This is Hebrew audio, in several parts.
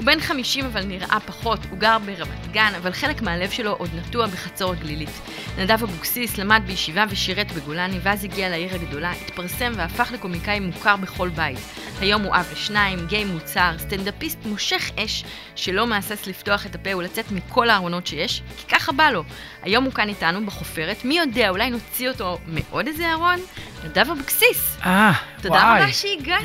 הוא בן 50 אבל נראה פחות, הוא גר ברמת גן, אבל חלק מהלב שלו עוד נטוע בחצור הגלילית. נדב אבוקסיס למד בישיבה ושירת בגולני, ואז הגיע לעיר הגדולה, התפרסם והפך לקומיקאי מוכר בכל בית. היום הוא אב לשניים, גיי מוצהר, סטנדאפיסט מושך אש, שלא מהסס לפתוח את הפה ולצאת מכל הארונות שיש, כי ככה בא לו. היום הוא כאן איתנו בחופרת, מי יודע, אולי נוציא אותו מעוד איזה ארון? נדב אבוקסיס. אה, תודה וואי. רבה שהגעת,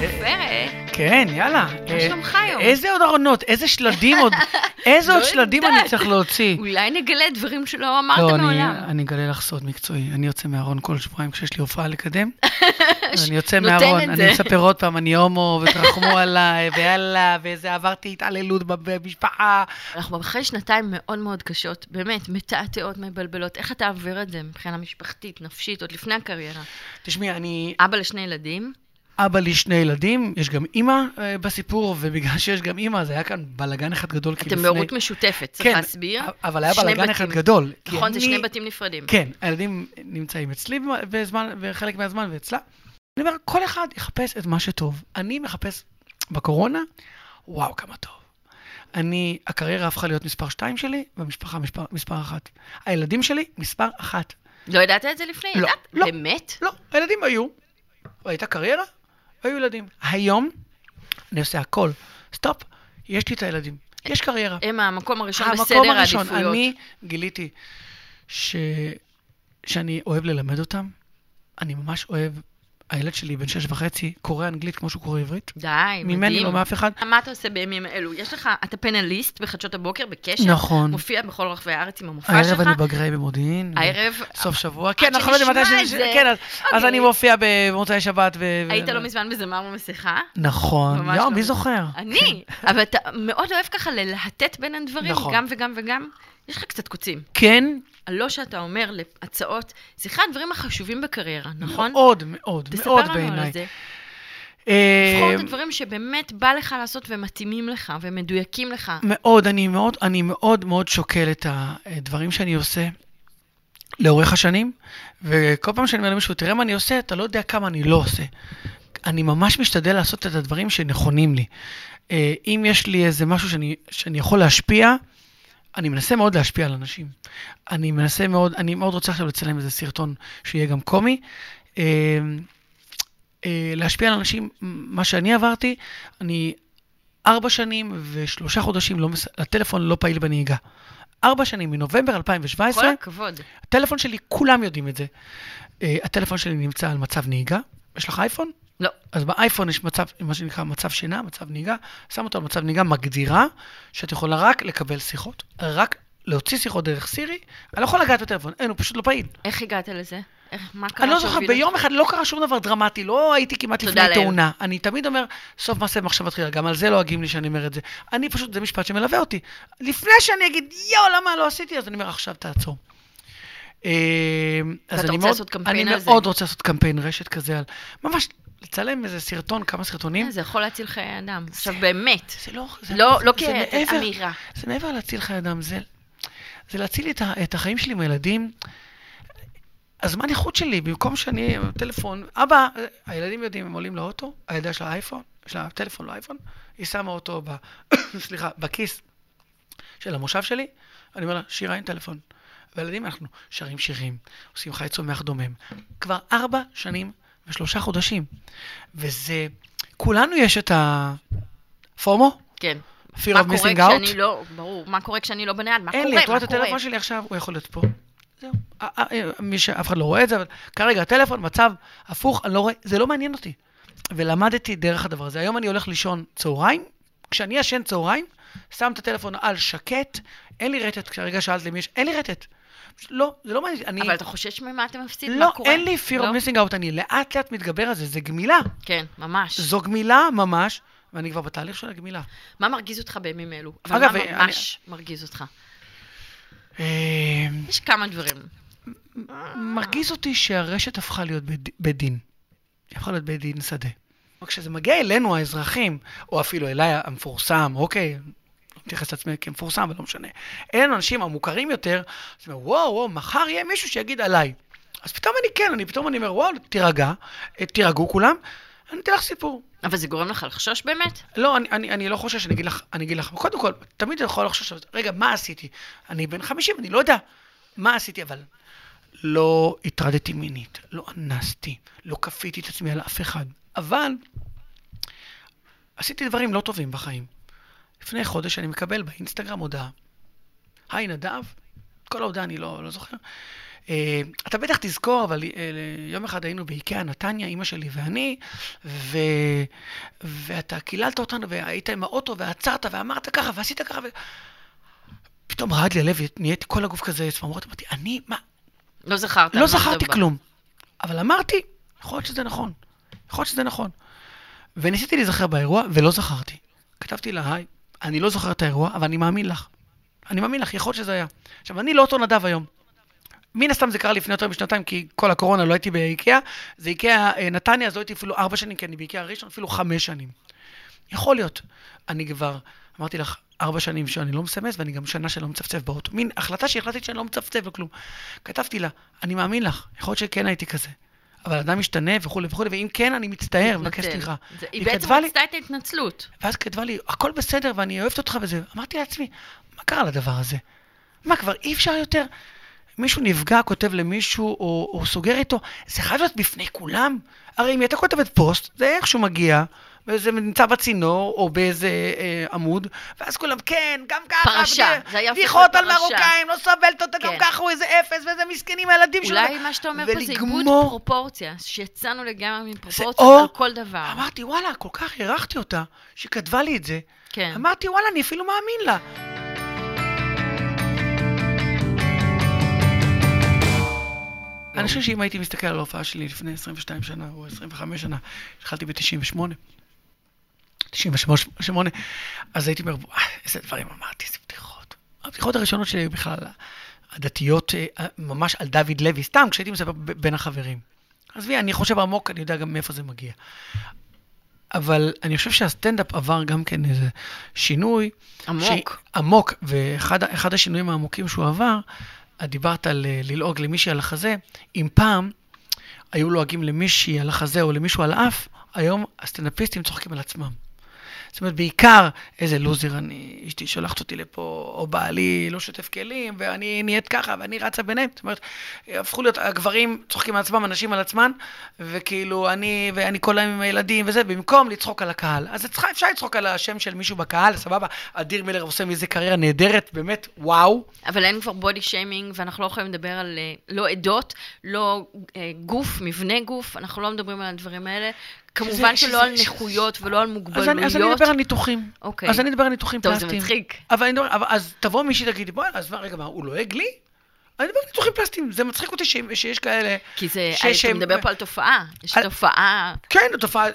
חופרת. כן, יאללה. מה אה, שלומך היום? איזה עוד ארונות, איזה שלדים עוד, איזה עוד לא שלדים. אני צריך להוציא. אולי נגלה דברים שלא אמרת לא, אני- מעולם. אני אגלה לך סוד מקצועי. אני יוצא מהארון כל שבועיים כשיש לי הופעה לקדם. אני יוצא מהארון, אני זה. מספר עוד פעם, אני הומו, ותרחמו עליי, ויאללה, ואיזה עברתי התעללות במשפחה. אנחנו אחרי שנתיים מאוד מאוד קשות, באמת, מתעתעות, מבלבלות. איך אתה עובר את זה מבחינה משפחתית, נפשית, עוד לפני הקריירה? תשמעי, אני אבא לשני ילדים, אבא לי שני ילדים, יש גם אימא אה, בסיפור, ובגלל שיש גם אימא, זה היה כאן בלאגן אחד גדול. אתם לפני- בהורות משותפת, צריך כן, להסביר. אבל היה בלאגן אחד. גדול. נכון, זה אני- שני בתים נפרדים. כן, הילדים נמצאים אצלי בזמן, וחלק מהזמן ואצלה. אני אומר, כל אחד יחפש את מה שטוב. אני מחפש בקורונה, וואו, כמה טוב. אני, הקריירה הפכה להיות מספר 2 שלי, והמשפחה מספר, מספר 1. הילדים שלי, מספר 1. לא ידעת את זה לפני? לא, ידעת? לא. באמת? לא, הילדים היו. הייתה קריירה, היו ילדים. היום, אני עושה הכל. סטופ, יש לי את הילדים. יש קריירה. הם המקום הראשון המקום בסדר הראשון, העדיפויות. אני גיליתי ש... שאני אוהב ללמד אותם. אני ממש אוהב, הילד שלי בן שש וחצי קורא אנגלית כמו שהוא קורא עברית. די, מדהים. ממני לא מאף אחד. מה אתה עושה בימים אלו? יש לך, אתה פנליסט בחדשות הבוקר, בקשת? נכון. מופיע בכל רחבי הארץ עם המופע שלך? הערב אני בגריי במודיעין. הערב, סוף שבוע. כן, אנחנו לא יודעים מתי ש... כן, אז- אז אוקיי. אני מופיע במוצאי שבת. ו... היית לא מזמן בזמר ומסכה? נכון. יואו, לא מי. זוכר? אני, אבל אתה מאוד אוהב ככה ללהטט בין הדברים, נכון. גם וגם וגם. יש לך קצת קוצים. כן, הלא שאתה אומר להצעות, זה אחד הדברים החשובים בקריירה, נכון? מאוד, מאוד, תספר מאוד לנו בעיניי. על זה. אה, לבחור את הדברים שבאמת בא לך לעשות ומתאימים לך ומדויקים לך. מאוד, אני מאוד, אני מאוד מאוד שוקל את הדברים שאני עושה לאורך השנים, וכל פעם שאני אומר למישהו, תראה מה אני עושה, אתה לא יודע כמה אני לא עושה. אני ממש משתדל לעשות את הדברים שנכונים לי. אה, אם יש לי איזה משהו שאני, שאני יכול להשפיע, אני מנסה מאוד להשפיע על אנשים. אני מנסה מאוד, אני מאוד רוצה עכשיו לצלם איזה סרטון שיהיה גם קומי. אה, אה, להשפיע על אנשים, מה שאני עברתי, אני ארבע שנים ושלושה חודשים, לא, מס- הטלפון לא פעיל בנהיגה. ארבע שנים, מנובמבר 2017, כל הכבוד. הטלפון שלי, כולם יודעים את זה. Uh, הטלפון שלי נמצא על מצב נהיגה. יש לך אייפון? לא. אז באייפון יש מצב, מה שנקרא מצב שינה, מצב נהיגה. שם אותו על מצב נהיגה מגדירה שאת יכולה רק לקבל שיחות, רק להוציא שיחות דרך סירי. אני לא יכול לגעת בטלפון, אין, הוא פשוט לא פעיל. איך הגעת לזה? איך, מה קרה אני לא זוכר, ביום? אחד לא קרה שום דבר דרמטי, לא הייתי כמעט לפני לאל. תאונה. אני תמיד אומר, סוף מעשה במחשבה תחילה, גם על זה לועגים לי שאני אומר את זה. אני פשוט, זה משפט שמלווה אותי. לפני שאני אגיד, יואו, למה לא עשיתי? אז אני אומר, עכשיו תעצור. אה, אז אני רוצה מאוד- אני? מאוד רוצה לעשות קמפיין רשת כזה על... ממש, לצלם איזה סרטון, כמה סרטונים. אה, זה יכול להציל חיי אדם. עכשיו, באמת. זה לא... זה לא לא זה כאמירה. זה מעבר להציל חיי אדם, זה, זה להציל את, את החיים שלי עם הילדים. הזמן איכות שלי, במקום שאני, טלפון, אבא, הילדים יודעים, הם עולים לאוטו, הילדה יש לה אייפון, יש לה טלפון, לא אייפון, היא שמה אותו, ב, סליחה, בכיס של המושב שלי, אני אומר לה, שירה אין טלפון. והילדים, אנחנו שרים שירים, עושים חי צומח דומם. כבר ארבע שנים ושלושה חודשים. וזה, כולנו יש את הפומו, כן. fear of missing out. כשאני לא, ברור, מה קורה כשאני לא בנייד? מה אין קורה? לי, את רואה את? הטלפון שלי עכשיו, הוא יכול להיות פה. זהו. אה, מי שאף אחד לא רואה את זה, אבל כרגע הטלפון, מצב הפוך, אני לא רואה, זה לא מעניין אותי. ולמדתי דרך הדבר הזה. היום אני הולך לישון צהריים, כשאני ישן צהריים, שם את הטלפון על שקט, אין לי רטט, כרגע שאלת למי יש, אין לי רטט. לא, זה לא מעניין, אני... אבל אתה חושש ממה אתה מפסיד? לא, מה קורה? אין לי fear לא? of missing out, אני לאט לאט מתגבר על זה, זה גמילה. כן, ממש. זו גמילה ממש, ואני כבר בתהליך של הגמילה. מה מרגיז אותך בימים אלו? אבל אגב, מה אני- ממש מרגיז אותך? יש כמה דברים. מרגיז אותי שהרשת הפכה להיות בית, דין. היא הפכה להיות בית דין שדה. כשזה מגיע אלינו, האזרחים, או אפילו אליי המפורסם, אוקיי, מתייחס לעצמי כמפורסם, אבל לא משנה. אלה האנשים המוכרים יותר, אז אני אומר, וואו, וואו, מחר יהיה מישהו שיגיד עליי. אז פתאום אני כן, אני פתאום אני אומר, וואו, תירגע, אה, תירגעו כולם, אני אתן לך סיפור. אבל זה גורם לך לחשוש באמת? לא, אני, אני, אני לא חושש, אני אגיד לך, אני אגיד לך, קודם כל, תמיד אתה יכול לחשוש, רגע, מה עשיתי? אני בן 50, אני לא יודע מה עשיתי, אבל לא הטרדתי מינית, לא אנסתי, לא כפיתי את עצמי על אף אחד, אבל עשיתי דברים לא טובים בחיים. לפני חודש אני מקבל באינסטגרם הודעה. היי נדב, כל ההודעה אני לא, לא זוכר. Uh, אתה בטח תזכור, אבל uh, יום אחד היינו באיקאה נתניה, אימא שלי ואני, ו... ואתה קיללת אותנו, והיית עם האוטו, ועצרת, ואמרת ככה, ועשית ככה, ו... פתאום רעד לי הלב, נהייתי כל הגוף כזה צמרמורת, אמרתי, אני, מה? לא זכרת. לא זכרתי כלום. אבל אמרתי, יכול להיות שזה נכון. יכול להיות שזה נכון. וניסיתי להיזכר באירוע, ולא זכרתי. כתבתי לה, היי, אני לא זוכר את האירוע, אבל אני מאמין לך. אני מאמין לך, יכול להיות שזה היה. עכשיו, אני לא אותו נדב היום. מן הסתם זה קרה לפני יותר משנתיים, כי כל הקורונה לא הייתי באיקאה. זה איקאה אה, נתניה, אז לא הייתי אפילו ארבע שנים, כי אני באיקאה ראשון, אפילו חמש שנים. יכול להיות. אני כבר, אמרתי לך, ארבע שנים שאני לא מסמס, ואני גם שנה שלא מצפצף באוטו. מין החלטה שהחלטתי שאני לא מצפצף וכלום. כתבתי לה, אני מאמין לך, יכול להיות שכן הייתי כזה. אבל אדם משתנה וכולי וכולי, ואם כן, אני מצטער, מבקש סליחה. היא בעצם רצתה את ההתנצלות. ואז כתבה לי, הכל בסדר ואני אוהבת אותך וזה. אמרתי לעצמי, מה קרה לדבר הזה? מה, כבר אי אפשר יותר? מישהו נפגע, כותב למישהו, או, או סוגר איתו, זה חייב להיות בפני כולם? הרי אם היא הייתה כותבת פוסט, זה איכשהו מגיע, וזה נמצא בצינור, או באיזה אה, עמוד, ואז כולם, כן, גם ככה, פרשה, זה היה בדיחות על מרוקאים, לא סובלת אותה, כן. גם ככה הוא איזה אפס, ואיזה מסכנים הילדים שלו. אולי מה שאתה אומר פה זה עיבוד פרופורציה, שיצאנו לגמרי מפרופורציה או... על כל דבר. אמרתי, וואלה, כל כך הערכתי אותה, שהיא כתבה לי את זה. כן. אמרתי, וואלה, אני אפילו מאמין לה. אני חושב שאם הייתי מסתכל על ההופעה שלי לפני 22 שנה, או 25 שנה, התחלתי ב-98, 98, אז הייתי אומר, איזה דברים אמרתי, איזה בדיחות. הבדיחות הראשונות שלי היו בכלל הדתיות, אה, ממש על דוד לוי, סתם כשהייתי מספר בין החברים. עזבי, אני חושב עמוק, אני יודע גם מאיפה זה מגיע. אבל אני חושב שהסטנדאפ עבר גם כן איזה שינוי. עמוק. ש... עמוק, ואחד השינויים העמוקים שהוא עבר, את דיברת על אה, ללעוג למישהי על החזה, אם פעם היו לועגים למישהי על החזה או למישהו על האף, היום הסטנדאפיסטים צוחקים על עצמם. זאת אומרת, בעיקר, איזה לוזר אני, אשתי שולחת אותי לפה, או בעלי לא שוטף כלים, ואני נהיית ככה, ואני רצה ביניהם. זאת אומרת, הפכו להיות, הגברים צוחקים על עצמם, הנשים על עצמן, וכאילו, אני, ואני כל היום עם הילדים וזה, במקום לצחוק על הקהל. אז אפשר לצחוק על השם של מישהו בקהל, סבבה, אדיר מילר עושה מזה קריירה נהדרת, באמת, וואו. אבל אין כבר בודי שיימינג, ואנחנו לא יכולים לדבר על אה, לא עדות, לא אה, גוף, מבנה גוף, אנחנו לא מדברים על הדברים האלה. כמובן שזה, שלא שזה, על נכויות שזה... ולא על מוגבלויות. אז אני, אז אני אדבר על ניתוחים. אוקיי. אז אני אדבר על ניתוחים טוב, פלסטיים. טוב, זה מצחיק. אבל אני מדבר, אבל, אז תבוא מישהי תגידי, בואי, אז מה, רגע, מה, הוא לועג לי? אני מדבר על ניתוחים פלסטיים, זה מצחיק אותי שיש כאלה... כי זה, אתה מדבר פה על תופעה, יש תופעה... כן, תופעה,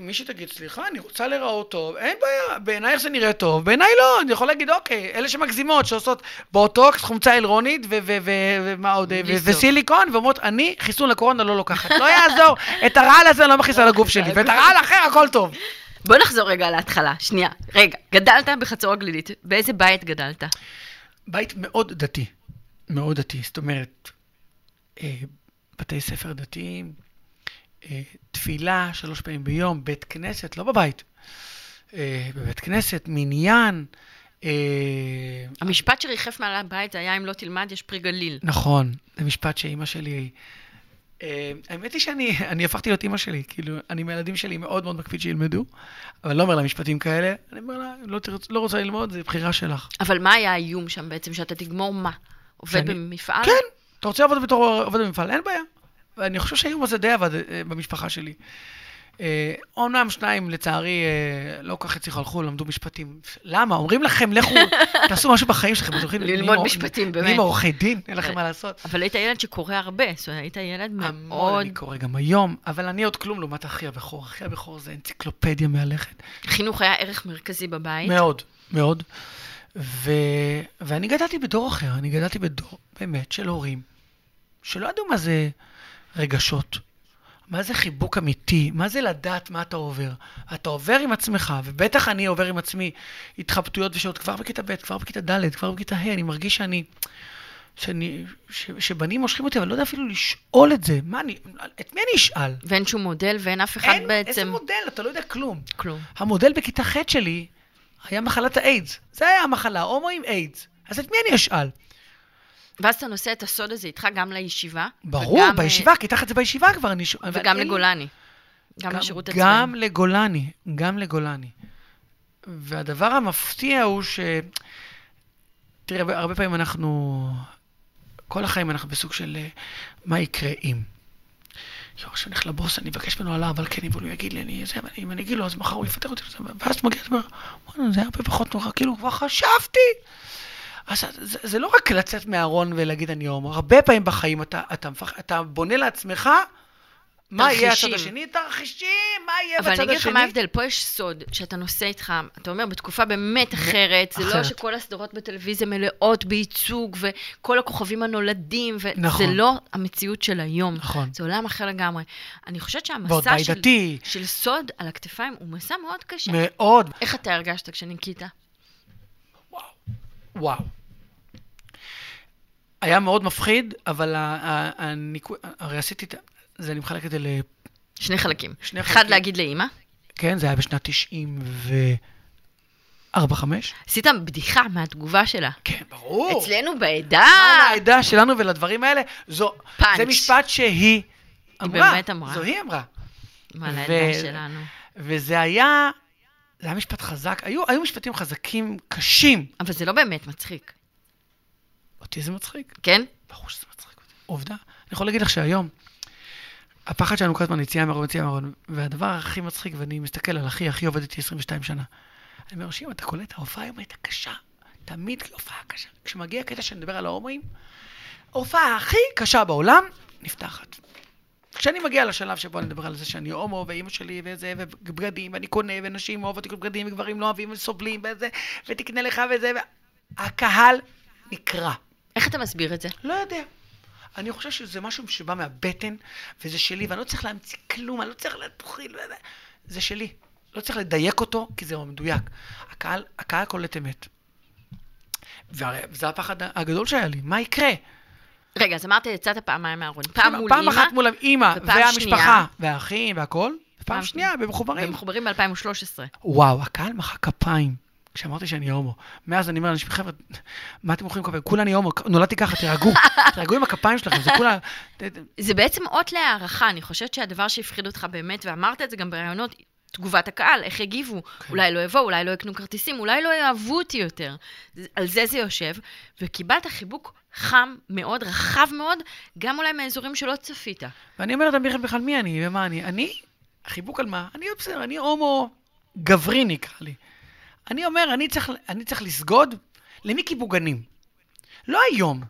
מישהי תגיד, סליחה, אני רוצה להיראות טוב, אין בעיה, בעינייך זה נראה טוב, בעיניי לא, אני יכול להגיד, אוקיי, אלה שמגזימות, שעושות בוטוקס, חומצה אלרונית, ומה עוד, וסיליקון, ואומרות, אני חיסון לקורונה לא לוקחת, לא יעזור, את הרעל הזה אני לא מכניסה לגוף שלי, ואת הרעל האחר הכל טוב. בוא נחזור רגע להתחלה, שנייה. רגע, גדלת בחצור הגלילית, באיזה בית גדלת? בית מאוד דתי. מאוד דתי, זאת אומרת, אה, בתי ספר דתיים, אה, תפילה שלוש פעמים ביום, בית כנסת, לא בבית, אה, בבית כנסת, מניין. אה, המשפט שריחף מעל הבית זה היה אם לא תלמד, יש פרי גליל. נכון, זה משפט שאימא שלי... אה, האמת היא שאני הפכתי להיות אימא שלי, כאילו, אני מהילדים שלי מאוד מאוד מקפיד שילמדו, אבל לא אומר לה משפטים כאלה, אני אומר לה, לא, לא רוצה ללמוד, זה בחירה שלך. אבל מה היה האיום שם בעצם, שאתה תגמור מה? עובד שאני... במפעל? כן, אתה רוצה לעבוד בתור עובד במפעל, אין בעיה. ואני חושב שהאיום הזה די עבד אה, במשפחה שלי. אומנם אה, שניים, לצערי, אה, לא כל כך הצליחו, הלכו, למדו משפטים. למה? אומרים לכם, לכו, תעשו משהו בחיים שלכם. ללמוד משפטים, באמת. נהיים עורכי דין, אין לכם מה לעשות. אבל היית ילד שקורא הרבה, זאת אומרת, היית ילד מאוד... המון, אני קורא גם היום, אבל אני עוד כלום לעומת אחי הבכור. אחי הבכור זה אנציקלופדיה מהלכת. חינוך היה ערך מרכזי בבית? מאוד, מאוד. ו... ואני גדלתי בדור אחר, אני גדלתי בדור באמת של הורים שלא ידעו מה זה רגשות, מה זה חיבוק אמיתי, מה זה לדעת מה אתה עובר. אתה עובר עם עצמך, ובטח אני עובר עם עצמי התחבטויות ושעות כבר בכיתה ב', כבר בכיתה ד', כבר בכיתה ה', אני מרגיש שאני... שאני, ש, שבנים מושכים אותי, אבל לא יודע אפילו לשאול את זה. מה אני, את מי אני אשאל? ואין שום מודל ואין אף אחד אין, בעצם... איזה מודל? אתה לא יודע כלום. כלום. המודל בכיתה ח' שלי היה מחלת האיידס. זה היה המחלה, הומו עם איידס. אז את מי אני אשאל? ואז אתה נושא את הסוד הזה איתך גם לישיבה. ברור, וגם, בישיבה, כי תחת זה בישיבה כבר. אני, ש- אה, אבל וגם לי- לגולני. גם לשירות הצבאי. גם לגולני, גם לגולני. והדבר המפתיע הוא ש... תראה, הרבה- הרבה פעמים אנחנו... כל החיים אנחנו בסוג של אה, מה יקרה אם. יואו, כשאני הולך לבוס, אני אבקש ממנו עליו, אבל כן, אבל הוא יגיד לי, אני זה, אם אני אגיד לו, אז מחר הוא יפטר אותי. ואז אתה מגיע, אתה אומר, וואלה, זה היה הרבה פחות נורא, כאילו, כבר חשבתי. אז זה, זה לא רק לצאת מהארון ולהגיד אני הומו, הרבה פעמים בחיים אתה, אתה, מפח, אתה בונה לעצמך מה יהיה הצד. השני, תרחישים, מה יהיה אבל בצד אני השני. אגיד לך מה ההבדל, פה יש סוד שאתה נושא איתך, אתה אומר, בתקופה באמת אחרת, זה לא. שכל הסדרות בטלוויזיה מלאות בייצוג, וכל הכוכבים הנולדים, וזה נכון. לא המציאות של היום. נכון. זה עולם אחר לגמרי. אני חושבת שהמסע של, סוד על הכתפיים הוא מסע מאוד קשה. מאוד. איך אתה הרגשת כשניקית? וואו. היה מאוד מפחיד, אבל הניקוי, הרי עשיתי את. זה אני מחלק את זה ל... שני חלקים. שני אחד חלקים. להגיד לאימא, כן, זה היה בשנת 94, 5. עשית בדיחה מהתגובה שלה. כן, ברור. אצלנו מה בעדה, לעדה שלנו ולדברים האלה, זו... פאנץ'. זה משפט שהיא אמרה. באמת אמרה. זו היא אמרה. מה ו- לעדה שלנו. וזה היה... זה היה משפט חזק. היו, היו משפטים חזקים, קשים. אבל זה לא באמת מצחיק, אותי זה מצחיק. כן? ברור שזה מצחיק אותי. עובדה. אני יכול להגיד לך שהיום, הפחד שלנו כל הזמן יציאה מהארון, יציאה מהארון, והדבר הכי מצחיק, ואני מסתכל על אחי, אחי עובד איתי 22 שנה. אני אומר, שאם אתה קולט, ההופעה היום הייתה קשה. תמיד הופעה קשה. כשמגיע הקטע שנדבר על ההומואים, ההופעה הכי קשה בעולם, נפתחת. כשאני מגיע לשלב שבו אני מדבר על זה שאני הומו, ואימא שלי, וזה, ובגדים, ואני קונה, ונשים אוהבות לקנות בגדים, וגברים לא אוהבים וסובלים, וזה, ותקנה לך וזה, הקהל נקרע. איך אתה מסביר את זה? לא יודע. אני חושב שזה משהו שבא מהבטן, וזה שלי, ואני לא צריך להמציא כלום, אני לא צריך להתחיל, זה שלי. לא צריך לדייק אותו, כי זה מדויק. הקהל, הקהל קולט אמת. וזה הפחד הגדול שהיה לי, מה יקרה? רגע, אז אמרת, יצאת פעמיים מהארון. פעם מול פעם אימא, אחת מול ופעם והמשפחה. והאחים, והכל, ופעם פעם שנייה, במחוברים. ומחוברים ב-2013. וואו, הקהל מחא כפיים כשאמרתי שאני הומו. מאז אני אומר לאנשים, חבר'ה, מה אתם מוחאים כפיים? כולה אני הומו, נולדתי ככה, תירגעו. תירגעו עם הכפיים שלכם, זה כולה... זה בעצם אות להערכה, אני חושבת שהדבר שהפחיד אותך באמת, ואמרת את זה גם בראיונות, תגובת הקהל, איך יגיבו, כן. אולי לא יבואו, אולי לא יקנו כרטיסים, אולי לא יאהבו אותי יותר. על זה זה יושב, וקיבלת חיבוק חם מאוד, רחב מאוד, גם אולי מאזורים שלא צפית. ואני אומר לעצמי בכלל מי אני ומה אני. אני, חיבוק על מה? אני בסדר, אני הומו גברי נקרא לי. אני אומר, אני צריך, אני צריך לסגוד למיקי בוגנים. לא היום.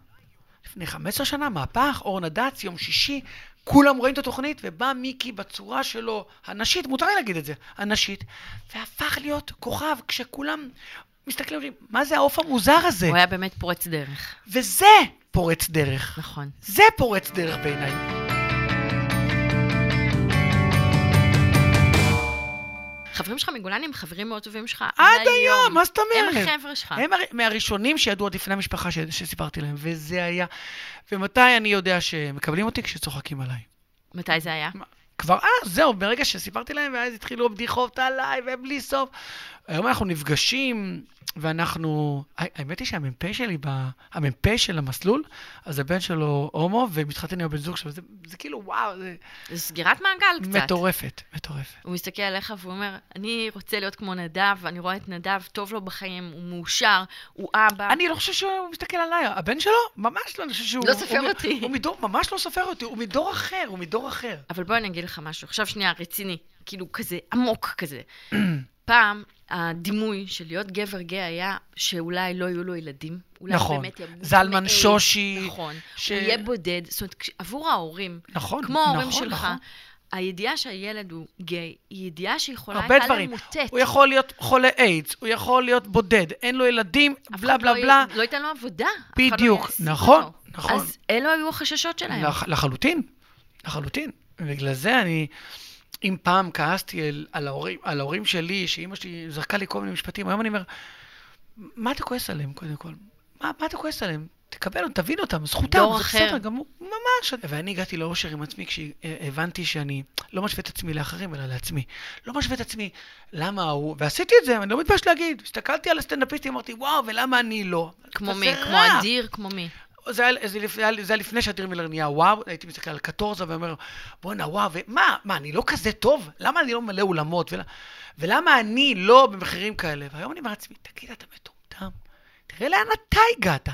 לפני 15 שנה, מהפך, אור נדץ, יום שישי, כולם רואים את התוכנית, ובא מיקי בצורה שלו, הנשית, מותר לי להגיד את זה, הנשית, והפך להיות כוכב, כשכולם מסתכלים, אומרים, מה זה העוף המוזר הזה? הוא היה באמת פורץ דרך, וזה פורץ דרך. נכון. זה פורץ דרך בעיניי. חברים שלך מגולני הם חברים מאוד טובים שלך עד היום, מה זאת אומרת? הם החבר'ה שלך. הם הר- מהראשונים שידעו עוד לפני המשפחה ש- שסיפרתי להם, וזה היה... ומתי אני יודע שמקבלים אותי? כשצוחקים עליי. מתי זה היה? כבר אז, זהו, ברגע שסיפרתי להם, ואז התחילו הבדיחות עליי, ובלי סוף. היום אנחנו נפגשים, ואנחנו... האמת היא שהמ"פ שלי, ב- המ"פ של המסלול, אז הבן שלו הומו, ומתחתן עם הבן זוג שלו. זה, זה כאילו, וואו, זה זה סגירת מעגל קצת. מטורפת, מטורפת. הוא מסתכל עליך והוא אומר, אני רוצה להיות כמו נדב, אני רואה את נדב, טוב לו בחיים, הוא מאושר, הוא אבא. אני לא חושב שהוא מסתכל עליי, הבן שלו? ממש לא, אני חושב שהוא... לא סופר הוא אותי. הוא מדור, ממש לא סופר אותי, הוא מדור אחר, הוא מדור אחר. אבל בוא אני אגיד לך משהו, עכשיו שנייה, רציני, כאילו כזה עמוק כזה. פעם הדימוי של להיות גבר גאה היה שאולי לא יהיו לו ילדים. אולי נכון. באמת ימות זלמן שושי, נכון. ש- הוא יהיה בודד. זאת אומרת, עבור ההורים, נכון, כמו ההורים נכון, שלך, נכון. הידיעה שהילד הוא גיי, היא ידיעה שיכולה הרבה הייתה דברים. למוטט. הוא יכול להיות חולה איידס, הוא יכול להיות בודד, אין לו ילדים, בלה בלה לא בלה. לא ייתן לו עבודה. לא בדיוק, יעסיק נכון, אותו. נכון. אז אלו היו החששות שלהם. לח, לחלוטין, לחלוטין. ובגלל זה אני, אם פעם כעסתי על, על, ההורים, על ההורים שלי, שאימא שלי זרקה לי כל מיני משפטים, היום אני אומר, מה אתה כועס עליהם קודם כל? מה, מה אתה כועס עליהם? תקבל אותם, תבין אותם, זכותם, זה אחר. בסדר גמור, ממש. ואני הגעתי לאושר עם עצמי כשהבנתי שאני לא משווה את עצמי לאחרים, אלא לעצמי. לא משווה את עצמי, למה ההוא, ועשיתי את זה, אני לא מתבייש להגיד. הסתכלתי על הסטנדאפיסטים, אמרתי, וואו, ולמה אני לא? כמו מי? כמו אדיר? כמו מי? זה היה, זה, היה, זה היה לפני שאדיר מילר נהיה וואו, הייתי מסתכל על קטורזה ואומר, בואנה וואו, ומה, מה, אני לא כזה טוב? למה אני לא מלא אולמות? ול, ולמה אני לא במחירים כאלה? והיום אני אומר לעצמי, תגיד, אתה מטומטם? תראה לאן אתה הגעת.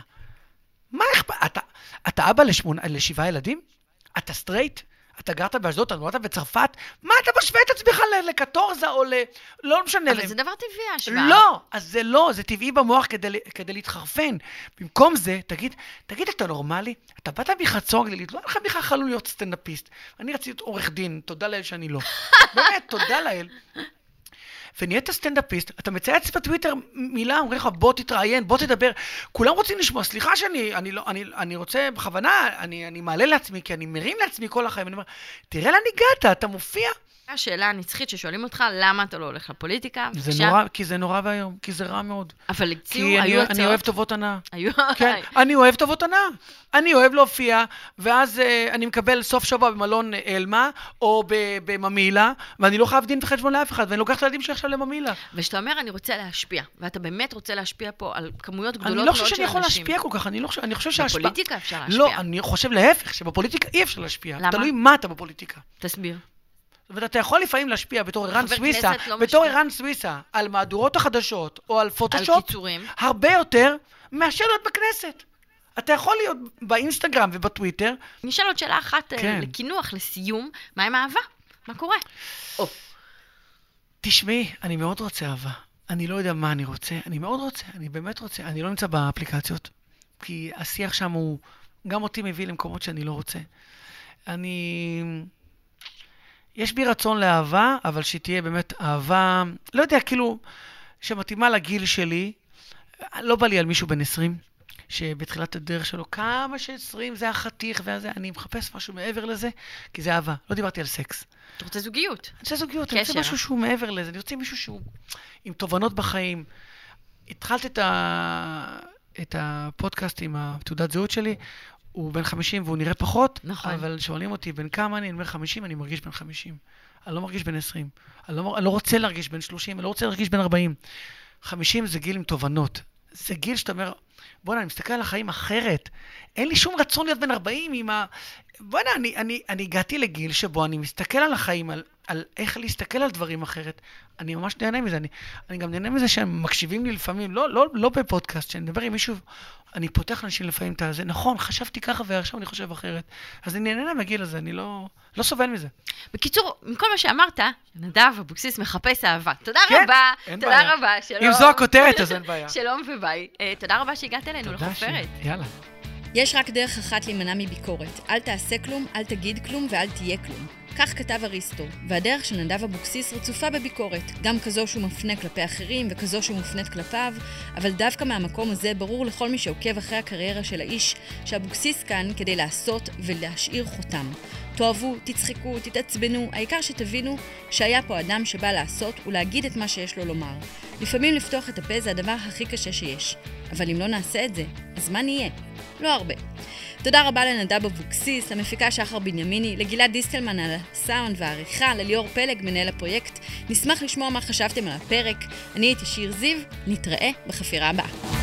מה אכפת? אתה, אתה אבא לשמונה, לשבעה ילדים? אתה סטרייט? אתה גרת באשדוד, אתה נולדת בצרפת? מה אתה משווה את עצמך לקטורזה או ל... לא משנה. אבל להם. זה דבר טבעי, ההשוואה. לא, אז זה לא, זה טבעי במוח כדי, כדי להתחרפן. במקום זה, תגיד, תגיד, אתה נורמלי? אתה באת מחצור גלילית, לא היה לך בכלל חלום להיות סטנדאפיסט. אני רציתי להיות עורך דין, תודה לאל שאני לא. באמת, תודה לאל. ונהיית סטנדאפיסט, אתה מצייץ בטוויטר מילה, אומרים לך, בוא תתראיין, בוא תדבר. כולם רוצים לשמוע, סליחה שאני אני לא, אני, אני רוצה בכוונה, אני, אני מעלה לעצמי, כי אני מרים לעצמי כל החיים, אני אומר, תראה לאן הגעת, אתה מופיע. השאלה הנצחית ששואלים אותך, למה אתה לא הולך לפוליטיקה? זה. נורא, כי זה נורא ואיום, כי זה רע מאוד. אבל הציעו, כי אני, היו אני הצעות. אוהב טובות הנאה. היו... כן, אני אוהב טובות הנאה. אני אוהב להופיע, ואז אה, אני מקבל סוף שבוע במלון אלמה, או בממילה, ואני לא חייב דין וחשבון לאף אחד, ואני לוקח את הילדים שלי עכשיו לממילה. וכשאתה אומר, אני רוצה להשפיע, ואתה באמת רוצה להשפיע פה על כמויות גדולות אני מאוד לא של חושב אנשים. שאני יכול להשפיע כל כך, אני לא חושב, אני חושב שההשפעה... בפוליטיקה אפשר להשפיע. לא, אני חושב להפך, שבפוליטיקה אי אפשר להשפיע. למה? תלוי מה אתה בפוליטיקה. תסביר. זאת אומרת, אתה יכול לפעמים להשפיע בתור ערן סוויסה, לא בתור. ערן סוויסה, על מהדורות החדשות, או על על פוטושופ, קיצורים. הרבה יותר מאשר להיות בכנסת. אתה יכול להיות באינסטגרם ובטוויטר, אני אשאל עוד שאלה אחת אה, כן. לקינוח, לסיום. מה עם אהבה? מה קורה? או, תשמעי, אני מאוד רוצה אהבה. אני לא יודע מה אני רוצה, אני מאוד רוצה, אני באמת רוצה. אני לא נמצא באפליקציות, כי השיח שם הוא גם אותי מביא למקומות שאני לא רוצה. אני... יש בי רצון לאהבה, אבל שתהיה באמת אהבה, לא יודע, כאילו, שמתאימה לגיל שלי. לא בא לי על מישהו בן 20, שבתחילת הדרך שלו, כמה ש-20 זה החתיך והזה, אני מחפש משהו מעבר לזה, כי זה אהבה. לא דיברתי על סקס. אתה רוצה זוגיות. אני רוצה זוגיות, אני רוצה קשר. משהו שהוא מעבר לזה, אני רוצה מישהו שהוא עם תובנות בחיים. התחלת את, ה... את הפודקאסט עם התעודת זהות שלי, הוא בן 50 והוא נראה פחות, נכון. אבל שואלים אותי בן כמה אני, אני אומר 50, אני מרגיש בן 50. אני לא מרגיש בן 20. אני לא, אני לא רוצה להרגיש בן 30, אני לא רוצה להרגיש בן 40. 50 זה גיל עם תובנות. זה גיל שאתה אומר, בוא'נה, אני מסתכל על החיים אחרת. אין לי שום רצון להיות בן 40 עם ה... בוא'נה, אני, אני, אני הגעתי לגיל שבו אני מסתכל על החיים, על, על איך להסתכל על דברים אחרת. אני ממש נהנה מזה. אני, אני גם נהנה מזה שהם מקשיבים לי לפעמים, לא, לא, לא בפודקאסט, כשאני מדבר עם מישהו, אני פותח לאנשים לפעמים את הזה, נכון, חשבתי ככה ועכשיו אני חושב אחרת. אז אני נהנה מהגיל הזה, אני לא, לא סובל מזה. בקיצור, מכל מה שאמרת, נדב אבוקסיס מחפש אהבה. תודה כן, רבה, תודה בעיה. רבה, שלום. אם זו הכותרת, אז אין בעיה. שלום וביי. אה, תודה רבה שהגעת אלינו לחופרת. ש- יאללה. יש רק דרך אחת להימנע מביקורת. אל תעשה כלום, אל תגיד כלום ואל תהיה כלום. כך כתב אריסטו, והדרך של נדב אבוקסיס רצופה בביקורת, גם כזו שהוא מפנה כלפי אחרים וכזו שמופנית כלפיו, אבל דווקא מהמקום הזה ברור לכל מי שעוקב אחרי הקריירה של האיש, שאבוקסיס כאן כדי לעשות ולהשאיר חותם. תאהבו, תצחקו, תתעצבנו, העיקר שתבינו שהיה פה אדם שבא לעשות ולהגיד את מה שיש לו לומר. לפעמים לפתוח את הפה זה הדבר הכי קשה שיש, אבל אם לא נעשה את זה, אז מה נהיה? לא הרבה. תודה רבה לנדב אבוקסיס, למפיקה שחר בנימיני, לגלעד דיסטלמן על הסאונד והעריכה, לליאור פלג, מנהל הפרויקט. נשמח לשמוע מה חשבתם על הפרק. אני הייתי שיר זיו, נתראה בחפירה הבאה.